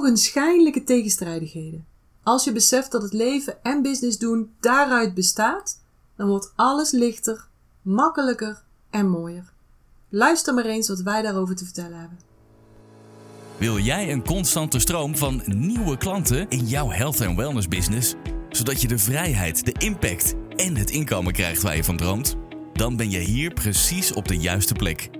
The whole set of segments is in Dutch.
ogenschijnlijke tegenstrijdigheden. Als je beseft dat het leven en business doen daaruit bestaat, dan wordt alles lichter, makkelijker en mooier. Luister maar eens wat wij daarover te vertellen hebben. Wil jij een constante stroom van nieuwe klanten in jouw health en wellness business, zodat je de vrijheid, de impact en het inkomen krijgt waar je van droomt? Dan ben je hier precies op de juiste plek.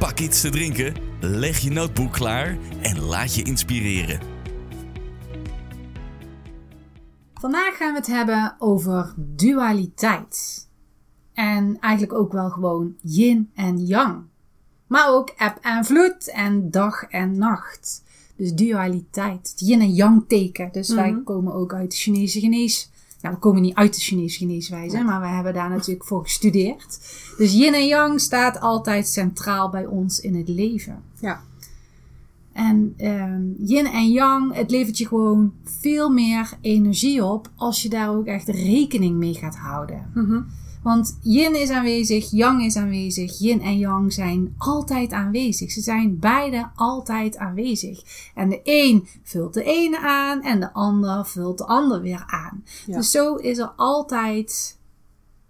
pak iets te drinken, leg je notebook klaar en laat je inspireren. Vandaag gaan we het hebben over dualiteit. En eigenlijk ook wel gewoon yin en yang. Maar ook eb en vloed en dag en nacht. Dus dualiteit. Het yin en yang teken. Dus wij Mhm. komen ook uit de Chinese genees. Nou, we komen niet uit de Chinese geneeswijze, maar we hebben daar natuurlijk voor gestudeerd. Dus yin en yang staat altijd centraal bij ons in het leven. Ja. En ehm, yin en yang, het levert je gewoon veel meer energie op als je daar ook echt rekening mee gaat houden. Mhm. Want yin is aanwezig, yang is aanwezig. Yin en yang zijn altijd aanwezig. Ze zijn beide altijd aanwezig. En de een vult de ene aan en de ander vult de ander weer aan. Ja. Dus zo is er altijd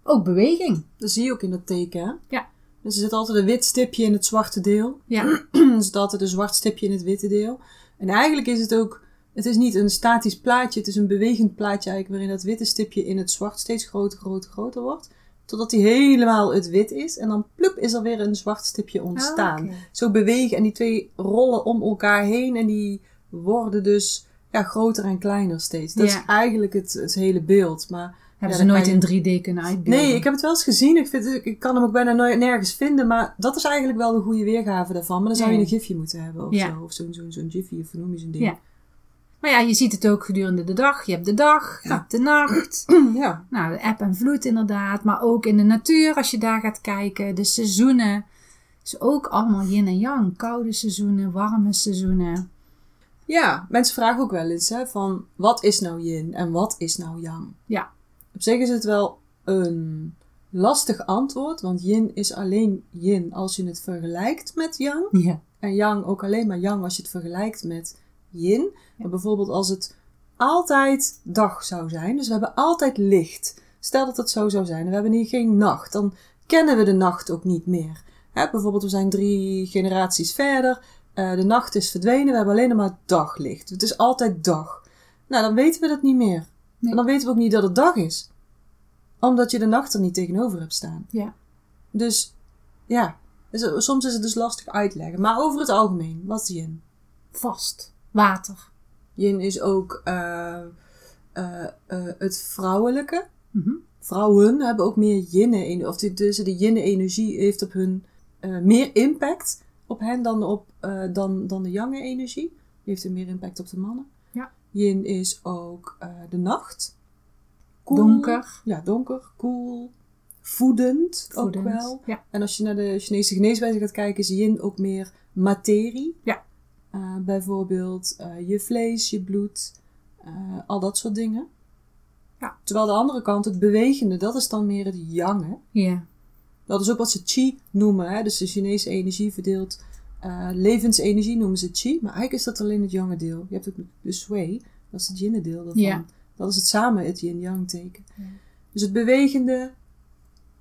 ook beweging. Dat zie je ook in dat teken, hè? Ja. Dus er zit altijd een wit stipje in het zwarte deel. Ja, er zit altijd een zwart stipje in het witte deel. En eigenlijk is het ook... Het is niet een statisch plaatje, het is een bewegend plaatje eigenlijk... waarin dat witte stipje in het zwart steeds groter, groter, groter wordt. Totdat hij helemaal het wit is. En dan plup is er weer een zwart stipje ontstaan. Ah, oké. Zo bewegen en die twee rollen om elkaar heen. En die worden dus ja, groter en kleiner steeds. Dat Ja. is eigenlijk het, het hele beeld. Maar hebben Ja, ze nooit in 3D kunnen uitbeelden. Nee, ik heb het wel eens gezien. Ik, vind, ik kan hem ook bijna nooit nergens vinden. Maar dat is eigenlijk wel de goede weergave daarvan. Maar dan zou je een gifje moeten hebben of Ja. zo. Of zo'n zo'n zo'n jiffy of hoe noem je zo'n ding. Ja. Maar ja, je ziet het ook gedurende de dag. Je hebt de dag, je Ja. hebt de nacht. ja. Nou, de eb en vloed inderdaad. Maar ook in de natuur, als je daar gaat kijken. De seizoenen. is ook allemaal yin en yang. Koude seizoenen, warme seizoenen. Ja, mensen vragen ook wel eens hè, van wat is nou yin en wat is nou yang? Ja. Op zich is het wel een lastig antwoord, want yin is alleen yin als je het vergelijkt met yang. Ja. En yang ook alleen maar yang als je het vergelijkt met yin. Bijvoorbeeld als het altijd dag zou zijn, dus we hebben altijd licht. Stel dat het zo zou zijn we hebben hier geen nacht, dan kennen we de nacht ook niet meer. Bijvoorbeeld we zijn drie generaties verder, eh, de nacht is verdwenen, we hebben alleen nog maar daglicht. Het is altijd dag. Nou, dan weten we dat niet meer. Nee. En dan weten we ook niet dat het dag is. Omdat je de nacht er niet tegenover hebt staan. Ja. Dus ja, dus, soms is het dus lastig uitleggen. Maar over het algemeen, wat is yin? Vast. Water. Yin is ook eh, eh, eh, het vrouwelijke. Mhm. Vrouwen hebben ook meer yin, of de, dus de yin-energie heeft op hun meer impact op hen dan, op, dan, dan de yang-energie. Die heeft er meer impact op de mannen. Ja. Yin is ook de nacht. Donker. Ja, donker, koel. Voedend, Voedend. ook wel. Ja. En als je naar de Chinese geneeswijze gaat kijken, is yin ook meer materie. Ja. Eh, bijvoorbeeld eh, je vlees, je bloed, eh, al dat soort dingen. Ja. Terwijl de andere kant, het bewegende, dat is dan meer het yang. Hè? Ja. Dat is ook wat ze chi noemen. Hè? Dus de Chinese energie verdeelt. levensenergie noemen ze chi. Maar eigenlijk is dat alleen het yang deel. Je hebt ook de sui, dat is het yin deel daarvan. Ja. Dat is het samen, het yin-yang teken. Ja. Dus het bewegende.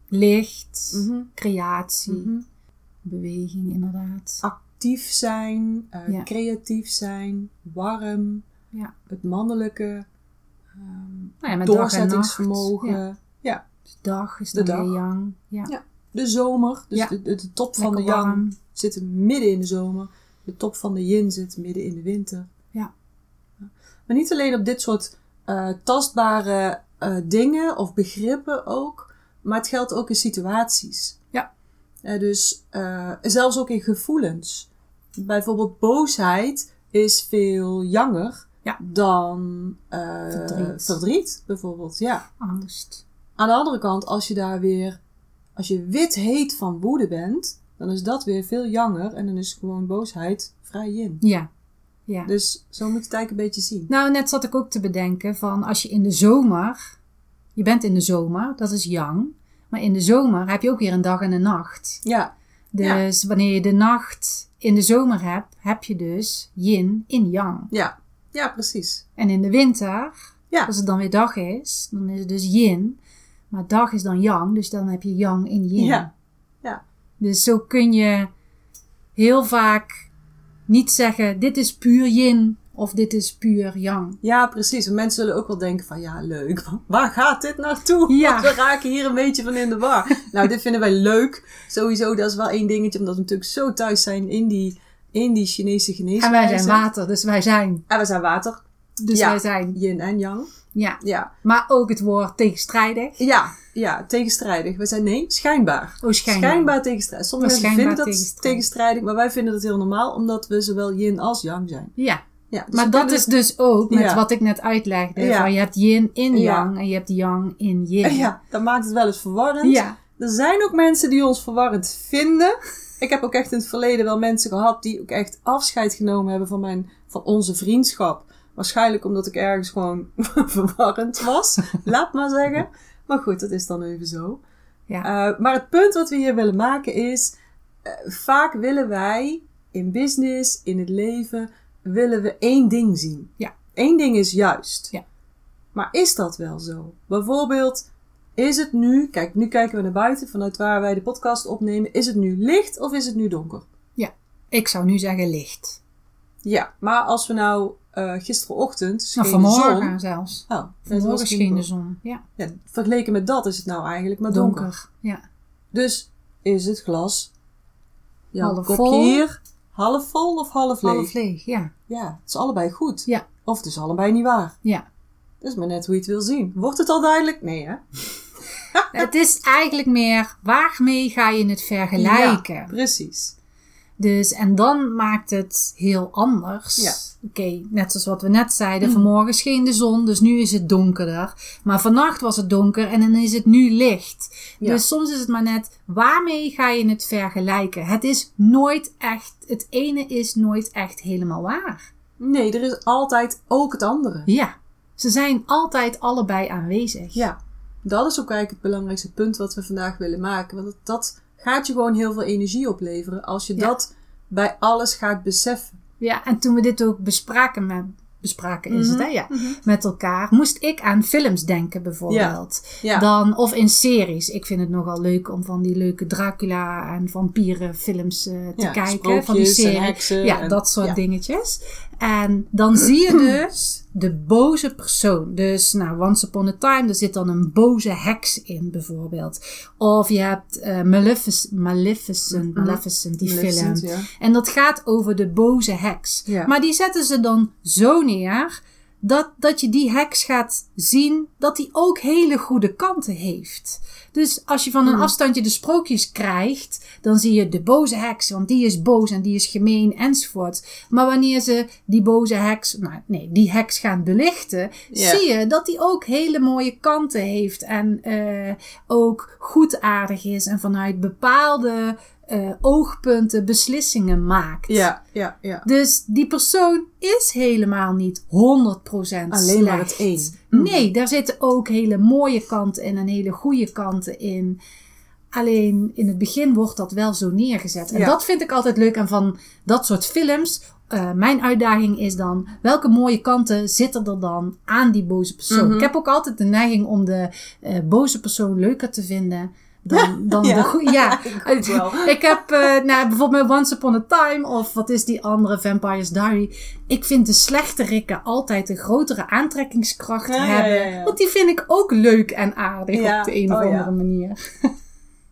Licht. mhm, Creatie. mhm. Beweging inderdaad. Actief zijn, eh, Ja. creatief zijn, warm, Ja. het mannelijke, ehm, Nou ja, doorzettingsvermogen. Ja. Ja. Dus dag is De dag. yang. Ja. Ja. De zomer, dus de, de, de top van Lekker de yang warm. zit midden in de zomer. De top van de yin zit midden in de winter. Ja. Maar niet alleen op dit soort eh, tastbare eh, dingen of begrippen ook, maar het geldt ook in situaties. Ja. Dus zelfs ook in gevoelens. Bijvoorbeeld boosheid is veel janger Ja. dan eh, Verdriet. verdriet, bijvoorbeeld. Ja. Angst. Aan de andere kant, als je daar weer, als je wit heet van woede bent, dan is dat weer veel jonger en dan is gewoon boosheid vrij yin. Ja. Ja. Dus zo moet je het eigenlijk een beetje zien. Nou, net zat ik ook te bedenken van als je in de zomer, je bent in de zomer, dat is yang, maar in de zomer heb je ook weer een dag en een nacht. Ja, Dus wanneer je de nacht in de zomer hebt, heb je dus yin in yang. ja, ja, precies. En in de winter, Ja. als het dan weer dag is, dan is het dus yin. Maar dag is dan yang, dus dan heb je yang in yin. Ja, ja, Dus zo kun je heel vaak niet zeggen, dit is puur yin of dit is puur yang. ja, precies. En mensen zullen ook wel denken van, ja, leuk. Waar gaat dit naartoe? Ja. Want we raken hier een beetje van in de war. nou, dit vinden wij leuk. Sowieso, dat is wel één dingetje, omdat we natuurlijk zo thuis zijn in die, in die Chinese En geneeswijze. wij zijn water, dus wij zijn. En we zijn water. Dus Ja. wij zijn. Yin en yang. Ja. Ja, Maar ook het woord tegenstrijdig. ja, ja tegenstrijdig. We zijn, nee, schijnbaar. Oh, schijnbaar. tegenstrijdig. Sommige Maar mensen schijnbaar vinden dat tegenstrijdig. tegenstrijdig, maar wij vinden dat heel normaal, omdat we zowel yin als yang zijn. Ja. Ja, dus Maar dat kunnen is dus ook met Ja. wat ik net uitlegde. Ja. Van je hebt yin in yang en je hebt yang in yin. Ja, dat maakt het wel eens verwarrend. Ja. Er zijn ook mensen die ons verwarrend vinden. Ik heb ook echt in het verleden wel mensen gehad die ook echt afscheid genomen hebben van, mijn, van onze vriendschap. Waarschijnlijk omdat ik ergens gewoon verwarrend was. Laat maar zeggen. Maar goed, dat is dan even zo. Ja. Uh, maar het punt wat we hier willen maken is... Uh, vaak willen wij in business, in het leven, willen we één ding zien. Ja. Eén ding is juist. Ja. Maar is dat wel zo? Bijvoorbeeld, is het nu... Kijk, nu kijken we naar buiten vanuit waar wij de podcast opnemen. Is het nu licht of is het nu donker? Ik zou nu zeggen licht. Ja, maar als we nou uh, gisterenochtend scheen Nou, vanmorgen de zon... zelfs. Oh, Vanmorgen scheen de zon. Ja. Ja, vergeleken met dat is het nou eigenlijk maar donker. Donker. Ja. Dus is het glas, Half kopje vol. hier, half vol of half leeg? Half leeg. Ja. Ja, het is allebei goed. Ja. Of het is allebei niet waar. Ja. Dat is maar net hoe je het wil zien. Wordt het al duidelijk? Nee, hè? Het is eigenlijk meer waarmee ga je het vergelijken. Ja, precies. Dus, en dan maakt het heel anders. Ja. Oké, net zoals wat we net zeiden. Vanmorgen scheen de zon, dus nu is het donkerder. Maar vannacht was het donker en dan is het nu licht. Ja. Dus soms is het maar net, waarmee ga je het vergelijken? Het is nooit echt, het ene is nooit echt helemaal waar. Nee, er is altijd ook het andere. Ja, ze zijn altijd allebei aanwezig. Ja, dat is ook eigenlijk het belangrijkste punt wat we vandaag willen maken. Want dat, dat gaat je gewoon heel veel energie opleveren als je Ja. dat bij alles gaat beseffen. Ja, en toen we dit ook bespraken met, bespraken is Mhm, het, hè? Ja, met elkaar, moest ik aan films denken bijvoorbeeld. Ja. Dan, of in series. Ik vind het nogal leuk om van die leuke Dracula en vampierenfilms eh te Ja, kijken. Van die sprookjes en serie. heksen Ja, en- dat soort dingetjes. En dan zie je dus de boze persoon. Dus, nou, Once Upon a Time, er zit dan een boze heks in, bijvoorbeeld. Of je hebt eh Malefic- Maleficent, Maleficent, die film. Maleficent. En dat gaat over de boze heks. Maar die zetten ze dan zo neer dat, dat je die heks gaat zien dat die ook hele goede kanten heeft. Dus als je van een afstandje de sprookjes krijgt, dan zie je de boze heks, want die is boos en die is gemeen enzovoort. Maar wanneer ze die boze heks, nou nee, die heks gaan belichten, zie je dat die ook hele mooie kanten heeft en eh, ook goedaardig is en vanuit bepaalde eh, oogpunten beslissingen maakt. Ja, ja, ja. Dus die persoon is helemaal niet 100% Alleen maar het één. Nee, daar zitten ook hele mooie kanten en en hele goede kanten in. Alleen in het begin wordt dat wel zo neergezet. En Ja. dat vind ik altijd leuk aan van dat soort films. Eh, mijn uitdaging is dan, welke mooie kanten zitten er dan aan die boze persoon? Mhm. Ik heb ook altijd de neiging om de eh, boze persoon leuker te vinden dan, dan Ja. de goede. Ja, Ik wel. ik heb eh, nou, bijvoorbeeld Once Upon a Time of wat is die andere Vampire's Diary. Ik vind de slechterik altijd een grotere aantrekkingskracht Ja, hebben. ja. Want die vind ik ook leuk en aardig op de een of oh andere manier.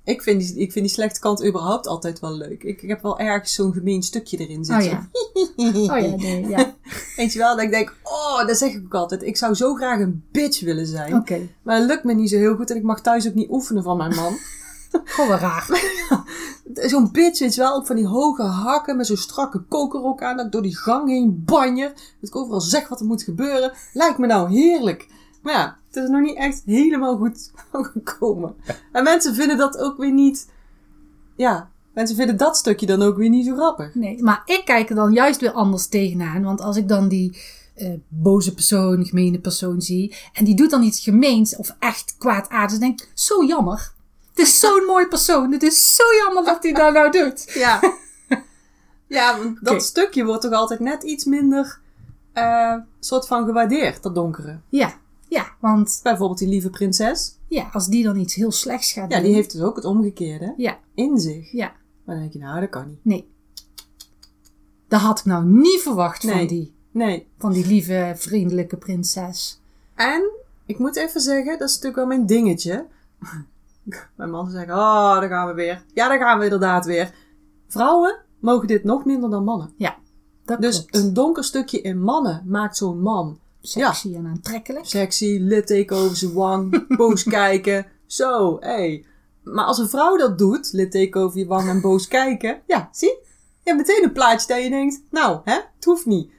Ik vind, die, ik vind die slechte kant überhaupt altijd wel leuk. Ik, ik heb wel ergens zo'n gemeen stukje erin zitten. Oh ja. Oh ja, nee, ja. Weet je wel, dat ik denk, oh, dat zeg ik ook altijd. Ik zou zo graag een bitch willen zijn. Oké. Maar dat lukt me niet zo heel goed en ik mag thuis ook niet oefenen van mijn man. Gewoon wel raar. Zo'n bitch, weet je wel, ook van die hoge hakken met zo'n strakke kokerrok aan. Dat door die gang heen banje. Dat ik overal zeg wat er moet gebeuren. Lijkt me nou heerlijk. Maar ja, het is nog niet echt helemaal goed gekomen. En mensen vinden dat ook weer niet... Ja, mensen vinden dat stukje dan ook weer niet zo grappig. Nee, maar ik kijk er dan juist weer anders tegenaan. Want als ik dan die eh, boze persoon, gemene persoon zie. En die doet dan iets gemeens of echt kwaadaardigs. Dan denk ik, zo jammer. Het is zo'n mooi persoon. Het is zo jammer dat hij dat nou doet. Ja. Ja, want dat stukje wordt toch altijd net iets minder... eh soort van gewaardeerd, dat donkere. Ja, ja, want Bijvoorbeeld die lieve prinses. ja, als die dan iets heel slechts gaat Ja, doen. die heeft dus ook het omgekeerde Ja, in zich. ja, Maar dan denk je, nou, dat kan niet. nee. Dat had ik nou niet verwacht van, die, Nee. van die lieve, vriendelijke prinses. En, ik moet even zeggen, dat is natuurlijk wel mijn dingetje. Mijn man zegt, oh, daar gaan we weer. Ja, daar gaan we inderdaad weer. Vrouwen mogen dit nog minder dan mannen. Ja, dat Dus klopt. een donker stukje in mannen maakt zo'n man Sexy en aantrekkelijk. sexy, litteken over zijn wang, boos kijken. Zo, hé. Hey. Maar als een vrouw dat doet, litteken over je wang en boos kijken. Ja, zie? Je hebt meteen een plaatje dat je denkt, nou, hè, het hoeft niet.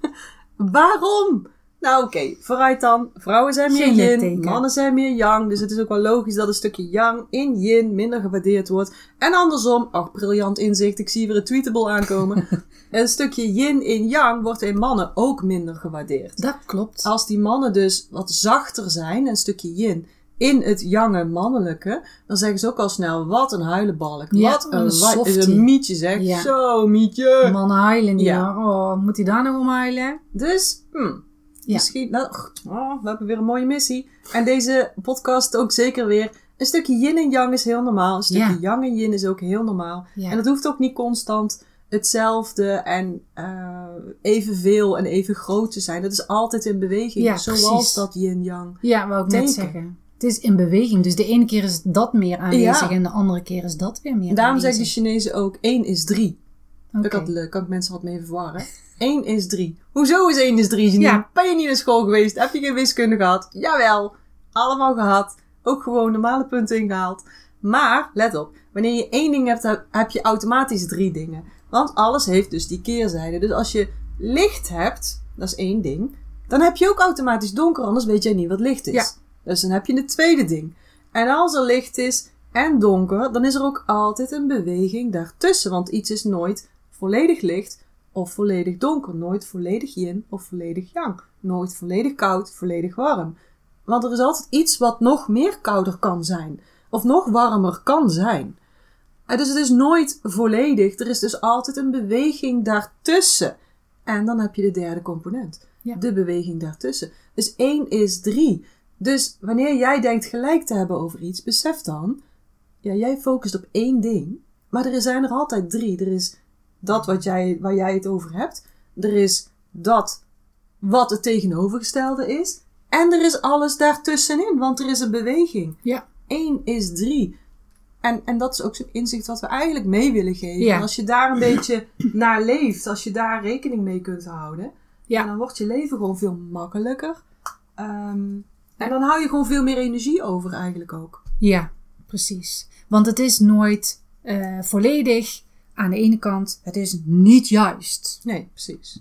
Waarom? Nou, oké, vooruit dan. Vrouwen zijn meer yin, mannen zijn meer yang. Dus het is ook wel logisch dat een stukje yang in yin minder gewaardeerd wordt. En andersom, ach, briljant inzicht, ik zie weer een tweetable aankomen. een stukje yin in yang wordt in mannen ook minder gewaardeerd. Dat klopt. Als die mannen dus wat zachter zijn, een stukje yin, in het jange mannelijke, dan zeggen ze ook al snel, wat een huilenbalk. Ja, wat een, een is een mietje zeg. Ja. Zo, mietje. Mannen huilen niet Ja. hoor. Oh, moet hij daar nog om huilen? Dus, hm, Ja. misschien, nou, oh, we hebben weer een mooie missie. En deze podcast ook zeker weer. Een stukje yin en yang is heel normaal. Een stukje Ja. yang en yin is ook heel normaal. Ja. En dat hoeft ook niet constant hetzelfde en eh, evenveel en even groot te zijn. Dat is altijd in beweging. Ja, zoals precies. dat yin-yang. Ja, wou ik net zeggen. Het is in beweging. Dus de ene keer is dat meer aanwezig Ja. en de andere keer is dat weer meer En daarom zeggen de aanwezig. Chinezen ook 1 is 3. Oké. Dat kan, kan ik mensen wat mee verwarren. 1 is 3. Hoezo is 1 is 3? Janine? Ja. Ben je niet naar school geweest? Heb je geen wiskunde gehad? Jawel. Allemaal gehad. Ook gewoon normale punten ingehaald. Maar, let op. Wanneer je één ding hebt, heb- heb je automatisch drie dingen. Want alles heeft dus die keerzijde. Dus als je licht hebt, dat is één ding. Dan heb je ook automatisch donker, anders weet jij niet wat licht is. Ja. Dus dan heb je het tweede ding. En als er licht is en donker, dan is er ook altijd een beweging daartussen. Want iets is nooit volledig licht of volledig donker. Nooit volledig yin of volledig yang. Nooit volledig koud, volledig warm. Want er is altijd iets wat nog meer kouder kan zijn. Of nog warmer kan zijn. En Dus het is nooit volledig. Er is dus altijd een beweging daartussen. En dan heb je de derde component. Ja. De beweging daartussen. Dus één is drie. Dus wanneer jij denkt gelijk te hebben over iets, besef dan, ja, jij focust op één ding, maar er zijn er altijd drie. Er is dat wat jij, waar jij het over hebt. Er is dat wat het tegenovergestelde is. En er is alles daartussenin, want er is een beweging. Ja. Één is drie. En, en dat is ook zo'n inzicht wat we eigenlijk mee willen geven. Ja. En als je daar een beetje naar leeft, als je daar rekening mee kunt houden, Ja. dan wordt je leven gewoon veel makkelijker. Ehm, en dan hou je gewoon veel meer energie over eigenlijk ook. Ja, precies. Want het is nooit eh, volledig aan de ene kant, het is niet juist. Nee, precies.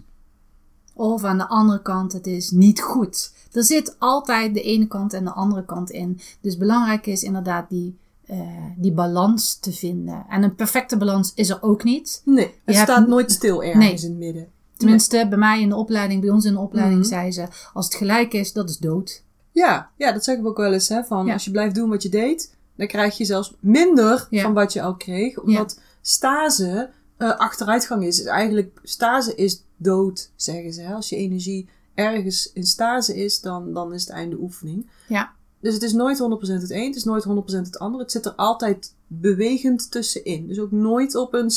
Of aan de andere kant, het is niet goed. Er zit altijd de ene kant en de andere kant in. Dus belangrijk is inderdaad die, eh, die balans te vinden. En een perfecte balans is er ook niet. Nee, het Je staat nooit stil ergens Nee. in het midden. Tenminste, bij mij in de opleiding, bij ons in de opleiding, Mhm. zei ze: als het gelijk is, dat is dood. Ja, ja, dat zeggen we ook wel eens. Hè, van Ja. Als je blijft doen wat je deed, dan krijg je zelfs minder Ja. van wat je al kreeg. Omdat stase eh, achteruitgang is. Dus eigenlijk, stase is dood, zeggen ze. Hè? Als je energie ergens in stase is, dan, dan is het einde oefening. Ja. Dus het is nooit 100% het een, het is nooit 100% het ander. Het zit er altijd bewegend tussenin. Dus ook nooit op een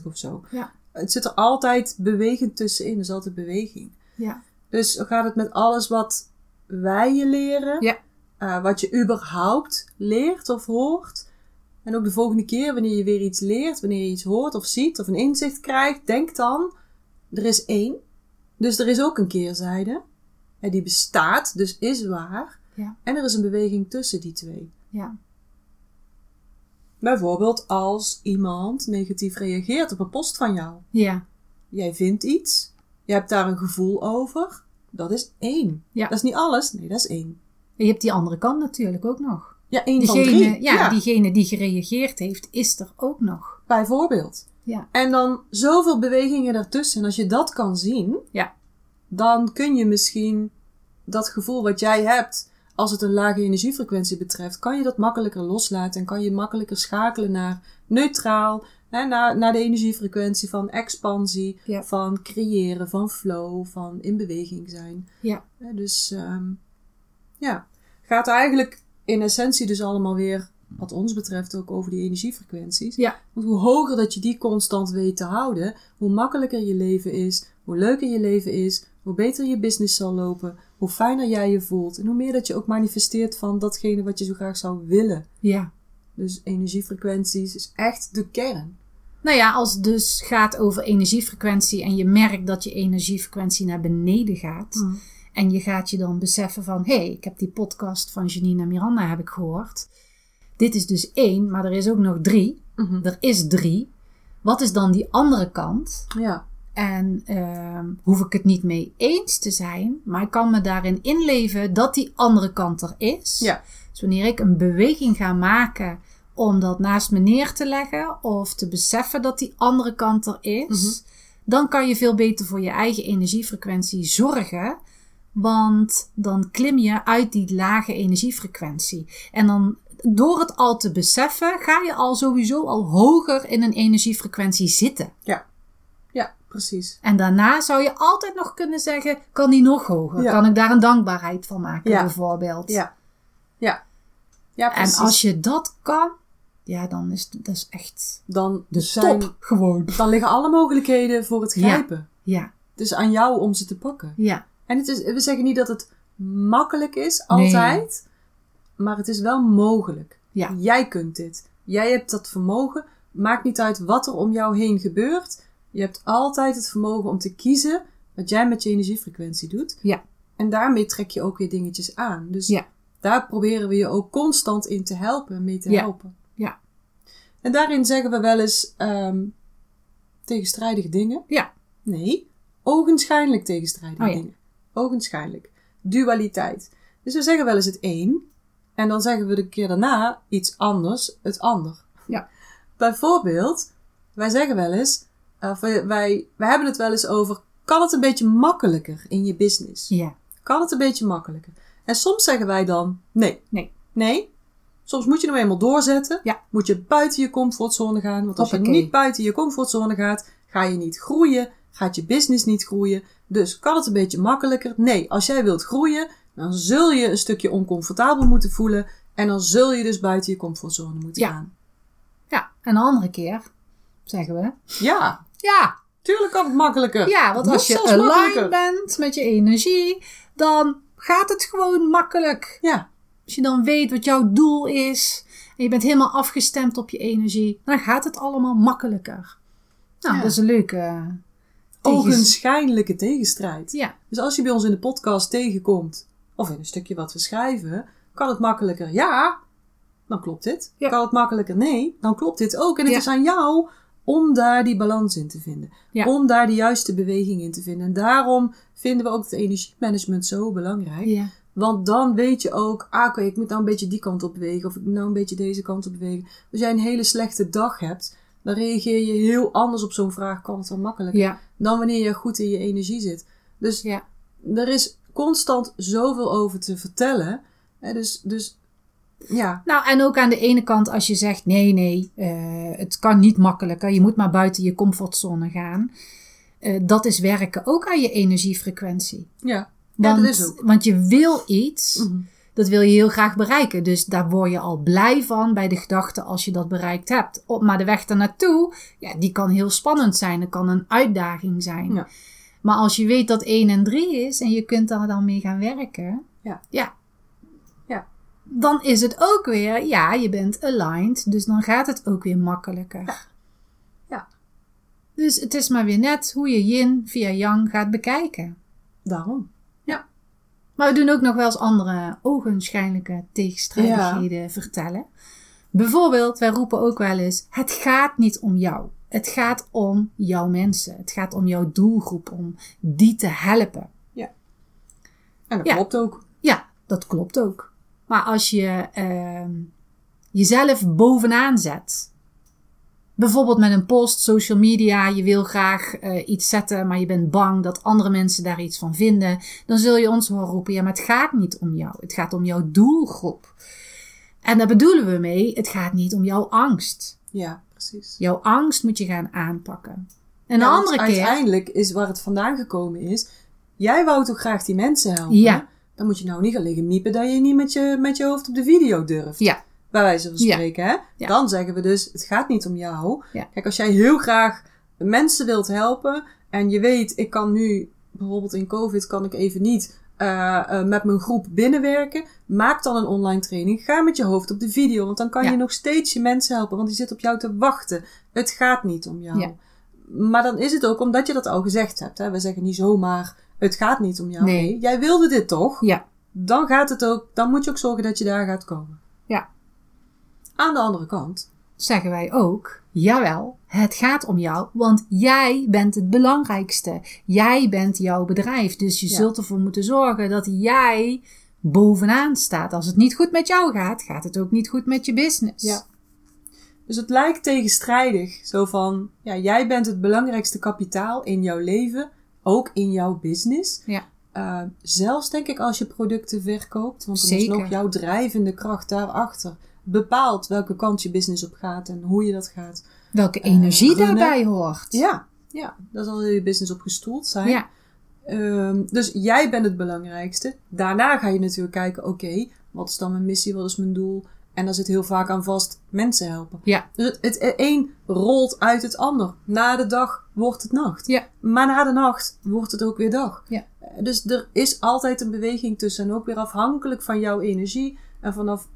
70-30 of zo. Ja. Het zit er altijd bewegend tussenin. Er is altijd beweging. Ja. Dus zo gaat het met alles wat wij je leren. Ja. eh, wat je überhaupt leert of hoort. En ook de volgende keer wanneer je weer iets leert, wanneer je iets hoort of ziet of een inzicht krijgt, denk dan, er is één. Dus er is ook een keerzijde. En die bestaat, dus is waar. Ja. En er is een beweging tussen die twee. Ja. Bijvoorbeeld als iemand negatief reageert op een post van jou. Ja. Jij vindt iets, je hebt daar een gevoel over. Dat is één. Ja. Dat is niet alles, nee, dat is één. Je hebt die andere kant natuurlijk ook nog. Ja, één van Diegene, drie. ja, diegene die gereageerd heeft, is er ook nog. Bijvoorbeeld. Ja. En dan zoveel bewegingen daartussen. En als je dat kan zien, Ja. dan kun je misschien dat gevoel wat jij hebt, als het een lage energiefrequentie betreft, kan je dat makkelijker loslaten en kan je makkelijker schakelen naar neutraal, hè, naar, naar de energiefrequentie van expansie, Ja. van creëren, van flow, van in beweging zijn. Ja. Dus ehm, ja, gaat eigenlijk in essentie dus allemaal weer, wat ons betreft, ook over die energiefrequenties. Ja. Want hoe hoger dat je die constant weet te houden, hoe makkelijker je leven is, hoe leuker je leven is, hoe beter je business zal lopen, hoe fijner jij je voelt en hoe meer dat je ook manifesteert van datgene wat je zo graag zou willen. Ja. Dus energiefrequenties is echt de kern. Nou ja, als het dus gaat over energiefrequentie en je merkt dat je energiefrequentie naar beneden gaat. En je gaat je dan beseffen van, hé, hey, ik heb die podcast van Janine en Miranda heb ik gehoord. Dit is dus één, maar er is ook nog drie. Mhm. Er is drie. Wat is dan die andere kant? Ja, En ehm, hoef ik het niet mee eens te zijn, maar ik kan me daarin inleven dat die andere kant er is. Ja. Dus wanneer ik een beweging ga maken om dat naast me neer te leggen of te beseffen dat die andere kant er is, Mhm. dan kan je veel beter voor je eigen energiefrequentie zorgen. Want dan klim je uit die lage energiefrequentie. En dan door het al te beseffen, ga je al sowieso al hoger in een energiefrequentie zitten. ja, ja, precies. En daarna zou je altijd nog kunnen zeggen: kan die nog hoger? Ja. Kan ik daar een dankbaarheid van maken, Ja. bijvoorbeeld? Ja, ja, ja, En precies. als je dat kan, ja, dan is dat is echt dan de zijn, top gewoon. dan liggen alle mogelijkheden voor het Ja. grijpen. Ja, Het is aan jou om ze te pakken. ja, En het is, we zeggen niet dat het makkelijk is, altijd. Maar het is wel mogelijk. ja, Jij kunt dit. Jij hebt dat vermogen. Maakt niet uit wat er om jou heen gebeurt. Je hebt altijd het vermogen om te kiezen wat jij met je energiefrequentie doet. ja, En daarmee trek je ook weer dingetjes aan. Dus Ja. daar proberen we je ook constant in te helpen en mee te Ja. helpen. Ja. En daarin zeggen we wel eens ehm, tegenstrijdige dingen. ja, Nee, ogenschijnlijk tegenstrijdige Oh ja. dingen. Ogenschijnlijk. Dualiteit. Dus we zeggen wel eens het een. En dan zeggen we de keer daarna iets anders, het ander. Ja. Bijvoorbeeld, wij zeggen wel eens, of wij, wij, wij hebben het wel eens over, kan het een beetje makkelijker in je business? ja, Kan het een beetje makkelijker? En soms zeggen wij dan, nee. Nee. Nee. Soms moet je nou eenmaal doorzetten. Ja. Moet je buiten je comfortzone gaan. Want als je niet buiten je comfortzone gaat, ga je niet groeien. Gaat je business niet groeien. Dus kan het een beetje makkelijker? Nee. Als jij wilt groeien, dan zul je een stukje oncomfortabel moeten voelen. En dan zul je dus buiten je comfortzone moeten Ja. gaan. ja. En een andere keer zeggen we: Ja, ja, tuurlijk kan het makkelijker. ja, want als je aligned bent met je energie, dan gaat het gewoon makkelijk. Ja, Als je dan weet wat jouw doel is en je bent helemaal afgestemd op je energie, dan gaat het allemaal makkelijker. Nou, Ja. dat is een leuke. Tegens- ogenschijnlijke tegenstrijd. Ja, Dus als je bij ons in de podcast tegenkomt, of in een stukje wat we schrijven, kan het makkelijker ja, dan klopt dit. Ja. Kan het makkelijker nee, dan klopt dit ook. En het Ja. is aan jou om daar die balans in te vinden. Ja. Om daar de juiste beweging in te vinden. En daarom vinden we ook het energiemanagement zo belangrijk. Want dan weet je ook, ah, oké, ik moet nou een beetje die kant op bewegen. Of ik moet nou een beetje deze kant op bewegen. Als jij een hele slechte dag hebt, dan reageer je heel anders op zo'n vraag. Kan het wel makkelijker? Ja, Dan wanneer je goed in je energie zit. Dus ja. er is constant zoveel over te vertellen. Hè, dus, dus ja, Nou, en ook aan de ene kant als je zegt: nee, nee, eh, het kan niet makkelijker, je moet maar buiten je comfortzone gaan. Eh, dat is werken ook aan je energiefrequentie. ja. ja Want, dat is ook. want je wil iets, Mhm. Dat wil je heel graag bereiken. Dus daar word je al blij van bij de gedachte als je dat bereikt hebt. Op, maar de weg ernaartoe, ja, die kan heel spannend zijn. Dat kan een uitdaging zijn. Ja. Maar als je weet dat 1 en 3 is en je kunt daar dan mee gaan werken, Ja. ja, Ja. dan is het ook weer, ja, je bent aligned, dus dan gaat het ook weer makkelijker. Ja. Dus het is maar weer net hoe je yin via yang gaat bekijken. Daarom. Maar we doen ook nog wel eens andere ogenschijnlijke tegenstrijdigheden vertellen. Bijvoorbeeld, wij roepen ook wel eens: het gaat niet om jou. Het gaat om jouw mensen. Het gaat om jouw doelgroep, om die te helpen. En dat Ja. klopt ook. Ja, dat klopt ook. Maar als je ehm, jezelf bovenaan zet, bijvoorbeeld met een post, social media, je wil graag eh, iets zetten, maar je bent bang dat andere mensen daar iets van vinden, dan zul je ons horen roepen: ja, maar het gaat niet om jou. Het gaat om jouw doelgroep. En daar bedoelen we mee: het gaat niet om jouw angst. Ja, precies. Jouw angst moet je gaan aanpakken. En Ja, want andere keer. Uiteindelijk is waar het vandaan gekomen is. Jij wou toch graag die mensen helpen? Ja. Dan moet je nou niet gaan liggen miepen dat je niet met je, met je hoofd op de video durft. Ja, Bij wijze van Ja. spreken, hè? Dan zeggen we dus, het gaat niet om jou. Kijk, als jij heel graag mensen wilt helpen en je weet, ik kan nu, bijvoorbeeld in COVID, kan ik even niet eh, eh, met mijn groep binnenwerken. Maak dan een online training. Ga met je hoofd op de video, want dan kan Ja. je nog steeds je mensen helpen, want die zitten op jou te wachten. Het gaat niet om jou. Ja. Maar dan is het ook omdat je dat al gezegd hebt. Hè? We zeggen niet zomaar, het gaat niet om jou. Nee. Nee, jij wilde dit toch? ja, dan gaat het ook, dan moet je ook zorgen dat je daar gaat komen. Ja. Aan de andere kant. zeggen wij ook, jawel, het gaat om jou, want jij bent het belangrijkste. Jij bent jouw bedrijf, dus je Ja. zult ervoor moeten zorgen dat jij bovenaan staat. Als het niet goed met jou gaat, gaat het ook niet goed met je business. Ja. Dus het lijkt tegenstrijdig. Zo van, ja, jij bent het belangrijkste kapitaal in jouw leven, ook in jouw business. Ja. Eh, zelfs denk ik als je producten verkoopt, want dan is nog jouw drijvende kracht daarachter. Bepaalt welke kant je business op gaat en hoe je dat gaat. Welke energie runnen. daarbij hoort. Ja, ja, daar zal je business op gestoeld zijn. Ja, Ehm, dus jij bent het belangrijkste. Daarna ga je natuurlijk kijken, oké, wat is dan mijn missie, wat is mijn doel? En daar zit heel vaak aan vast mensen helpen. ja, Dus het, het een rolt uit het ander. Na de dag wordt het nacht. Ja. Maar na de nacht wordt het ook weer dag. Ja. Eh, Dus er is altijd een beweging tussen. En ook weer afhankelijk van jouw energie. En vanaf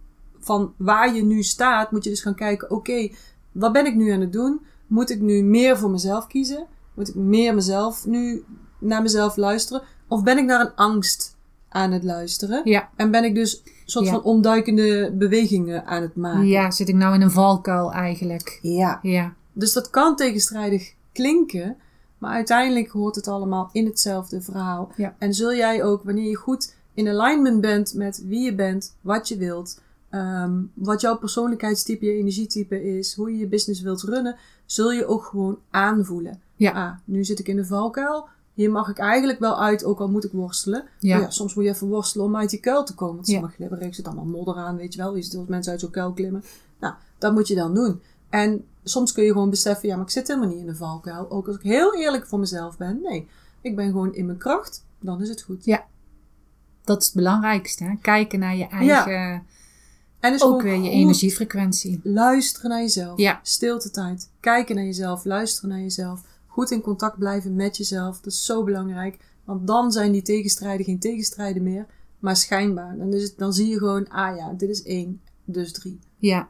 van waar je nu staat, moet je dus gaan kijken, oké, wat ben ik nu aan het doen? Moet ik nu meer voor mezelf kiezen? Moet ik meer mezelf nu naar mezelf luisteren? Of ben ik naar een angst aan het luisteren? ja. En ben ik dus een soort Ja. van omduikende bewegingen aan het maken? Ja, zit ik nou in een valkuil eigenlijk? Ja. Ja, Dus dat kan tegenstrijdig klinken, maar uiteindelijk hoort het allemaal in hetzelfde verhaal. Ja. En zul jij ook, wanneer je goed in alignment bent met wie je bent, wat je wilt, ehm, wat jouw persoonlijkheidstype, je energietype is, hoe je je business wilt runnen, zul je ook gewoon aanvoelen. Ja. Ah, nu zit ik in de valkuil. Hier mag ik eigenlijk wel uit, ook al moet ik worstelen. ja, Oh ja, soms moet je even worstelen om uit die kuil te komen. Want Ja. sommige glibberig zit allemaal modder aan, weet je wel. Je ziet als mensen uit zo'n kuil klimmen. Nou, dat moet je dan doen. En soms kun je gewoon beseffen, ja, maar ik zit helemaal niet in een valkuil. Ook als ik heel eerlijk voor mezelf ben. Nee, ik ben gewoon in mijn kracht. Dan is het goed. Ja. dat is het belangrijkste. Hè? Kijken naar je eigen, En dus ook weer je energiefrequentie. Luisteren naar jezelf. Ja. Stilte tijd. Kijken naar jezelf. Luisteren naar jezelf. Goed in contact blijven met jezelf. Dat is zo belangrijk. Want dan zijn die tegenstrijden geen tegenstrijden meer. Maar schijnbaar. Dan, is het, dan zie je gewoon, ah ja, dit is één. Dus drie. Ja.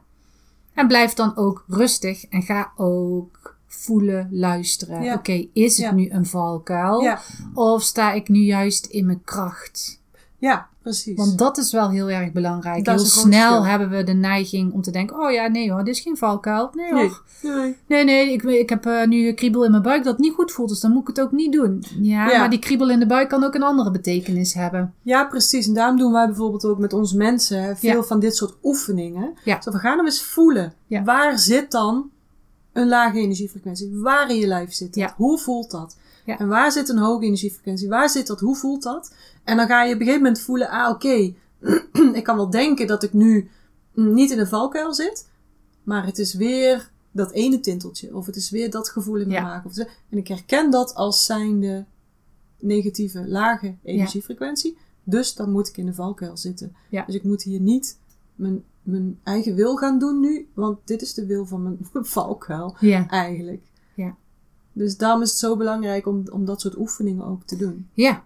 En blijf dan ook rustig en ga ook voelen, luisteren. Ja. Oké, is het Ja. nu een valkuil? Ja, Of sta ik nu juist in mijn kracht? Ja precies. Want dat is wel heel erg belangrijk. Dat heel snel verschil. hebben we de neiging om te denken: oh ja, nee hoor, dit is geen valkuil. Nee nee, hoor. nee. Nee, nee, ik, ik heb eh, nu een kriebel in mijn buik dat niet goed voelt, dus dan moet ik het ook niet doen. Ja, Ja. maar die kriebel in de buik kan ook een andere betekenis hebben. Ja, precies. En daarom doen wij bijvoorbeeld ook met onze mensen veel Ja. van dit soort oefeningen. Ja. Zo, we gaan hem eens voelen. Ja. Waar zit dan een lage energiefrequentie? Waar in je lijf zit dat? Ja. Hoe voelt dat? Ja. En waar zit een hoge energiefrequentie? Waar zit dat? Hoe voelt dat? En dan ga je op een gegeven moment voelen, ah oké, ik kan wel denken dat ik nu mm, niet in een valkuil zit. Maar het is weer dat ene tinteltje. Of het is weer dat gevoel in mijn Ja. maag. Of en ik herken dat als zijnde negatieve, lage energiefrequentie. Dus dan moet ik in de valkuil zitten. Ja. Dus ik moet hier niet mijn, mijn eigen wil gaan doen nu. Want dit is de wil van mijn valkuil Ja, eigenlijk. Ja. Dus daarom is het zo belangrijk om, om dat soort oefeningen ook te doen. ja.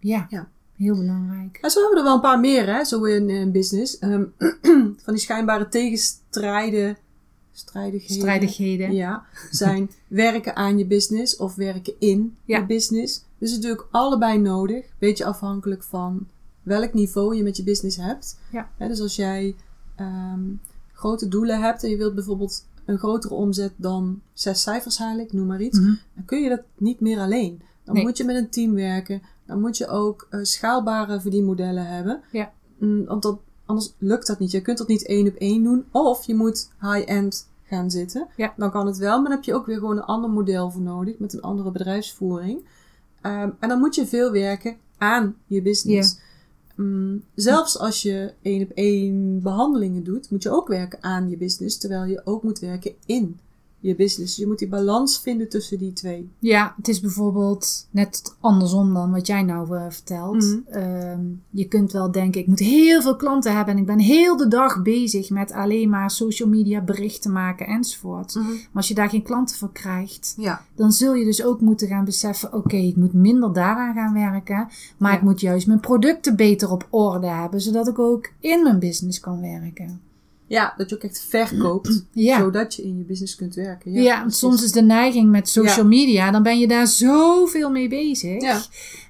Ja, Ja. heel belangrijk. En zo hebben we er wel een paar meer, hè, zo in, in business. Ehm, van die schijnbare tegenstrijden, strijdigheden. Strijdigheden. Ja, zijn werken aan je business of werken in Ja. je business. Dus het is natuurlijk allebei nodig. Beetje afhankelijk van welk niveau je met je business hebt. Ja. Dus als jij ehm, grote doelen hebt en je wilt bijvoorbeeld een grotere omzet dan zes cijfers halen, ik noem maar iets, Mhm. dan kun je dat niet meer alleen. Dan Nee. moet je met een team werken. Dan moet je ook eh, schaalbare verdienmodellen hebben. Ja. Mm, want dat, anders lukt dat niet. Je kunt dat niet één op één doen. Of je moet high-end gaan zitten. Ja. Dan kan het wel, maar dan heb je ook weer gewoon een ander model voor nodig. Met een andere bedrijfsvoering. Ehm, en dan moet je veel werken aan je business. Mm, zelfs als je één op één behandelingen doet, moet je ook werken aan je business. Terwijl je ook moet werken in je business. Je moet die balans vinden tussen die twee. Ja, het is bijvoorbeeld net andersom dan wat jij nou eh, vertelt. Mhm. Ehm, je kunt wel denken, ik moet heel veel klanten hebben en ik ben heel de dag bezig met alleen maar social media berichten maken enzovoort. Maar als je daar geen klanten voor krijgt, Ja. dan zul je dus ook moeten gaan beseffen, oké, ik moet minder daaraan gaan werken, maar Ja. ik moet juist mijn producten beter op orde hebben, zodat ik ook in mijn business kan werken. Ja, dat je ook echt verkoopt, Ja. zodat je in je business kunt werken. Ja, want soms is de neiging met social media, dan ben je daar zoveel mee bezig. Ja.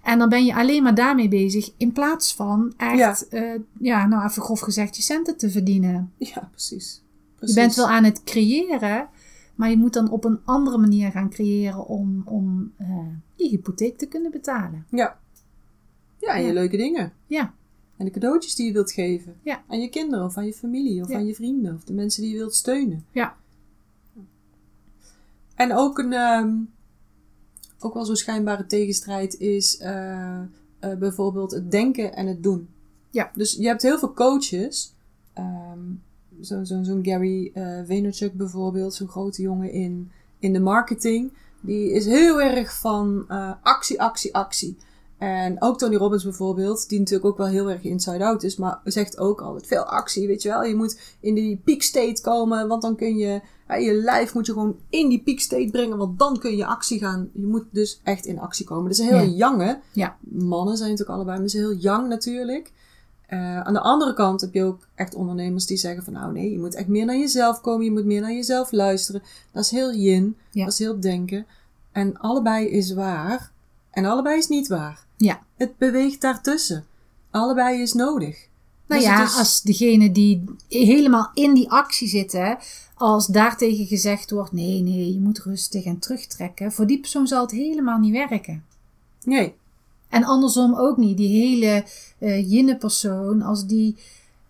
En dan ben je alleen maar daarmee bezig, in plaats van echt, ja, ja nou even grof gezegd, je centen te verdienen. Ja, precies. Je precies. bent wel aan het creëren, maar je moet dan op een andere manier gaan creëren om, om eh, je hypotheek te kunnen betalen. Ja. Ja, en je leuke dingen. Ja. En de cadeautjes die je wilt geven. Ja. Aan je kinderen of aan je familie of Ja. aan je vrienden of de mensen die je wilt steunen. Ja. En ook een, ehm, ook wel zo'n schijnbare tegenstrijd is eh, eh, bijvoorbeeld het denken en het doen. Ja. Dus je hebt heel veel coaches. ehm, Zo'n zo, Gary eh Vaynerchuk bijvoorbeeld, zo'n grote jongen in, in de marketing. Die is heel erg van actie, actie, actie. En ook Tony Robbins bijvoorbeeld, die natuurlijk ook wel heel erg inside-out is, maar zegt ook altijd veel actie, weet je wel. Je moet in die peak state komen, want dan kun je, ja, je lijf moet je gewoon in die peak state brengen, want dan kun je actie gaan. Je moet dus echt in actie komen. Dat is een heel jonge. Ja. Mannen zijn natuurlijk allebei, maar ze zijn heel jong natuurlijk. Eh, aan de andere kant heb je ook echt ondernemers die zeggen van nou nee, je moet echt meer naar jezelf komen, je moet meer naar jezelf luisteren. Dat is heel yin, dat is heel denken. En allebei is waar en allebei is niet waar. Ja. Het beweegt daartussen. Allebei is nodig. Nou Dus ja, is- als degene die helemaal in die actie zitten, als daartegen gezegd wordt: nee, nee, je moet rustig en terugtrekken, voor die persoon zal het helemaal niet werken. Nee. En andersom ook niet. Die hele eh jinne persoon, als die.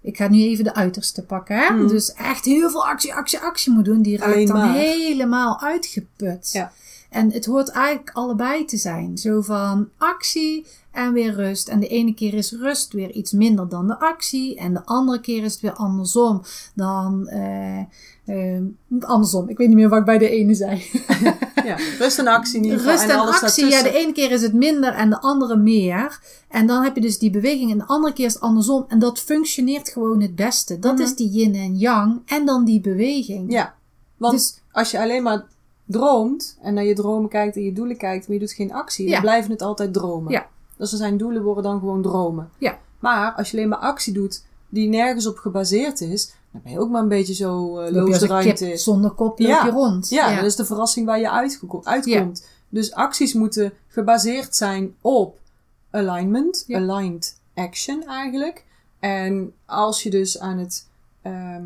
Ik ga nu even de uiterste pakken. Hè? Hmm. Dus echt heel veel actie, actie, actie moet doen. Die raakt Alleen dan maar. helemaal uitgeput. Ja. En het hoort eigenlijk allebei te zijn. Zo van actie en weer rust. En de ene keer is rust weer iets minder dan de actie. En de andere keer is het weer andersom. Dan eh, eh, andersom. Ik weet niet meer wat ik bij de ene zei. Ja. Rust en actie geval. Rust en actie, ja, de ene keer is het minder en de andere meer. En dan heb je dus die beweging en de andere keer is het andersom. En dat functioneert gewoon het beste. Dat Mhm. is die yin en yang en dan die beweging. Ja. Want Dus- als je alleen maar droomt en naar je dromen kijkt en je doelen kijkt, maar je doet geen actie, Ja. dan blijven het altijd dromen. Ja. Dus er zijn doelen worden dan gewoon dromen. Ja. Maar als je alleen maar actie doet die nergens op gebaseerd is, dan ben je ook maar een beetje zo uh, je loos de ruimte. zonder kop loop je rond. Ja, dat is de verrassing waar je uitkomt. Dus acties moeten gebaseerd zijn op alignment, aligned action eigenlijk. En als je dus aan het ehm,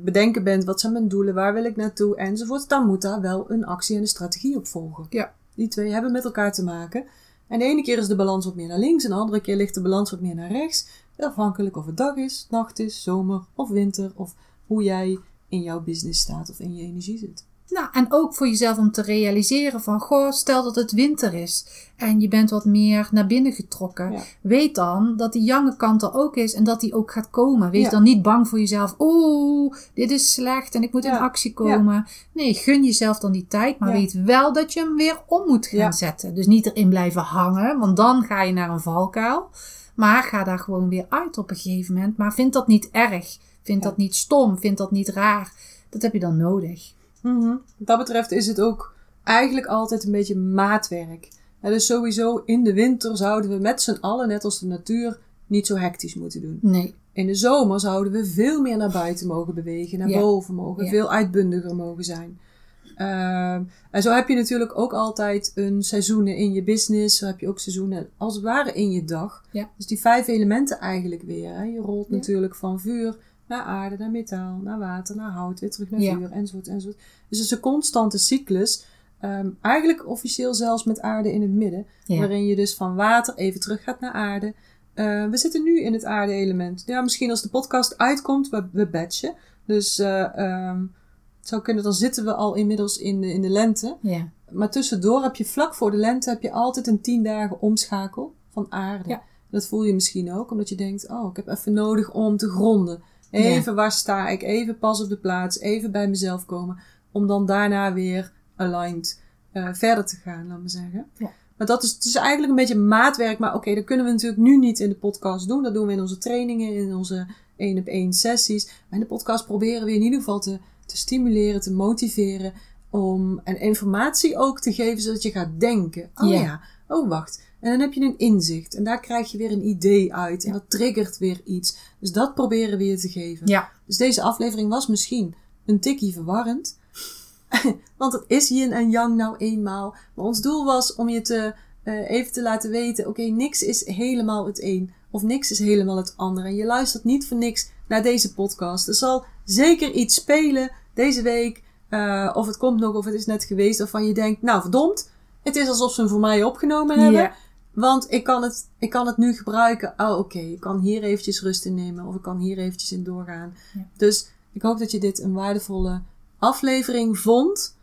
bedenken bent, wat zijn mijn doelen, waar wil ik naartoe enzovoort, dan moet daar wel een actie en een strategie op volgen. Ja. Die twee hebben met elkaar te maken. En de ene keer is de balans wat meer naar links en de andere keer ligt de balans wat meer naar rechts. Afhankelijk of het dag is, nacht is, zomer of winter of hoe jij in jouw business staat of in je energie zit. Nou, en ook voor jezelf om te realiseren van, goh, stel dat het winter is en je bent wat meer naar binnen getrokken. Ja. Weet dan dat die jonge kant er ook is en dat die ook gaat komen. Wees Ja. dan niet bang voor jezelf. Oeh, dit is slecht en ik moet in actie komen. Nee, gun jezelf dan die tijd, maar weet wel dat je hem weer om moet gaan zetten. Dus niet erin blijven hangen, want dan ga je naar een valkuil. Maar ga daar gewoon weer uit op een gegeven moment. Maar vind dat niet erg. Vind dat niet stom. Vind dat niet raar. Dat heb je dan nodig. Mhm. Wat dat betreft is het ook eigenlijk altijd een beetje maatwerk. Ja, dus sowieso in de winter zouden we met z'n allen, net als de natuur, niet zo hectisch moeten doen. Nee. In de zomer zouden we veel meer naar buiten mogen bewegen, naar Ja. boven mogen, Ja. veel uitbundiger mogen zijn. Ehm, en zo heb je natuurlijk ook altijd een seizoenen in je business. Zo heb je ook seizoenen als het ware in je dag. Ja. Dus die vijf elementen eigenlijk weer. Hè. Je rolt natuurlijk van vuur, naar aarde, naar metaal, naar water, naar hout, weer terug naar Ja. vuur, enzovoort, enzovoort. Dus het is een constante cyclus. Ehm, eigenlijk officieel zelfs met aarde in het midden. Ja. Waarin je dus van water even terug gaat naar aarde. Eh, we zitten nu in het aarde-element. Ja, misschien als de podcast uitkomt, we, we batchen. Dus eh, ehm, het zou kunnen, dan zitten we al inmiddels in de, in de lente. Ja. Maar tussendoor heb je vlak voor de lente heb je altijd een tien dagen omschakel van aarde. Ja. Dat voel je misschien ook, omdat je denkt, oh, ik heb even nodig om te gronden. Even waar sta ik, even pas op de plaats, even bij mezelf komen. Om dan daarna weer aligned eh, verder te gaan, laat me zeggen. Ja. Maar dat is, het is eigenlijk een beetje maatwerk. Maar oké, dat kunnen we natuurlijk nu niet in de podcast doen. Dat doen we in onze trainingen, in onze één op één sessies. Maar in de podcast proberen we in ieder geval te, te stimuleren, te motiveren. Om en informatie ook te geven, zodat je gaat denken. Oh Ja. ja, oh wacht. En dan heb je een inzicht. En daar krijg je weer een idee uit. En dat triggert weer iets. Dus dat proberen we je te geven. Ja. Dus deze aflevering was misschien een tikkie verwarrend. Want het is yin en yang nou eenmaal. Maar ons doel was om je te, eh, even te laten weten: oké, niks is helemaal het een. Of niks is helemaal het ander. En je luistert niet voor niks naar deze podcast. Er zal zeker iets spelen deze week. eh, of het komt nog, of het is net geweest. Waarvan je denkt: nou verdomd, het is alsof ze hem voor mij opgenomen hebben. Ja. Want ik kan het, ik kan het nu gebruiken. Oh, oké. Ik kan hier eventjes rust in nemen. Of ik kan hier eventjes in doorgaan. Ja. Dus ik hoop dat je dit een waardevolle aflevering vond.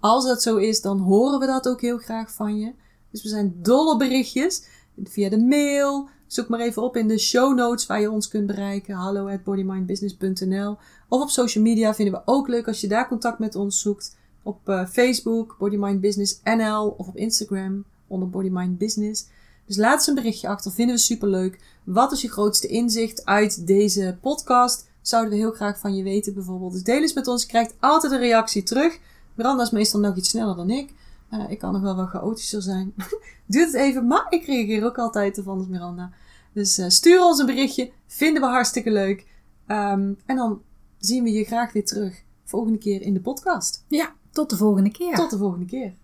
Als dat zo is, dan horen we dat ook heel graag van je. Dus we zijn dol op berichtjes. Via de mail. Zoek maar even op in de show notes waar je ons kunt bereiken. Hallo at bodymindbusiness.nl Of op social media vinden we ook leuk als je daar contact met ons zoekt. Op eh, Facebook, Bodymind Business NL. Of op Instagram, onder Bodymind Business. Dus laat eens een berichtje achter, vinden we superleuk. Wat is je grootste inzicht uit deze podcast? Zouden we heel graag van je weten bijvoorbeeld. Dus deel eens met ons, je krijgt altijd een reactie terug. Miranda is meestal nog iets sneller dan ik. Ik kan nog wel wat chaotischer zijn. Duurt het even, maar ik reageer ook altijd ervan als Miranda. Dus eh, stuur ons een berichtje, vinden we hartstikke leuk. Ehm, en dan zien we je graag weer terug volgende keer in de podcast. Ja, tot de volgende keer. Tot de volgende keer.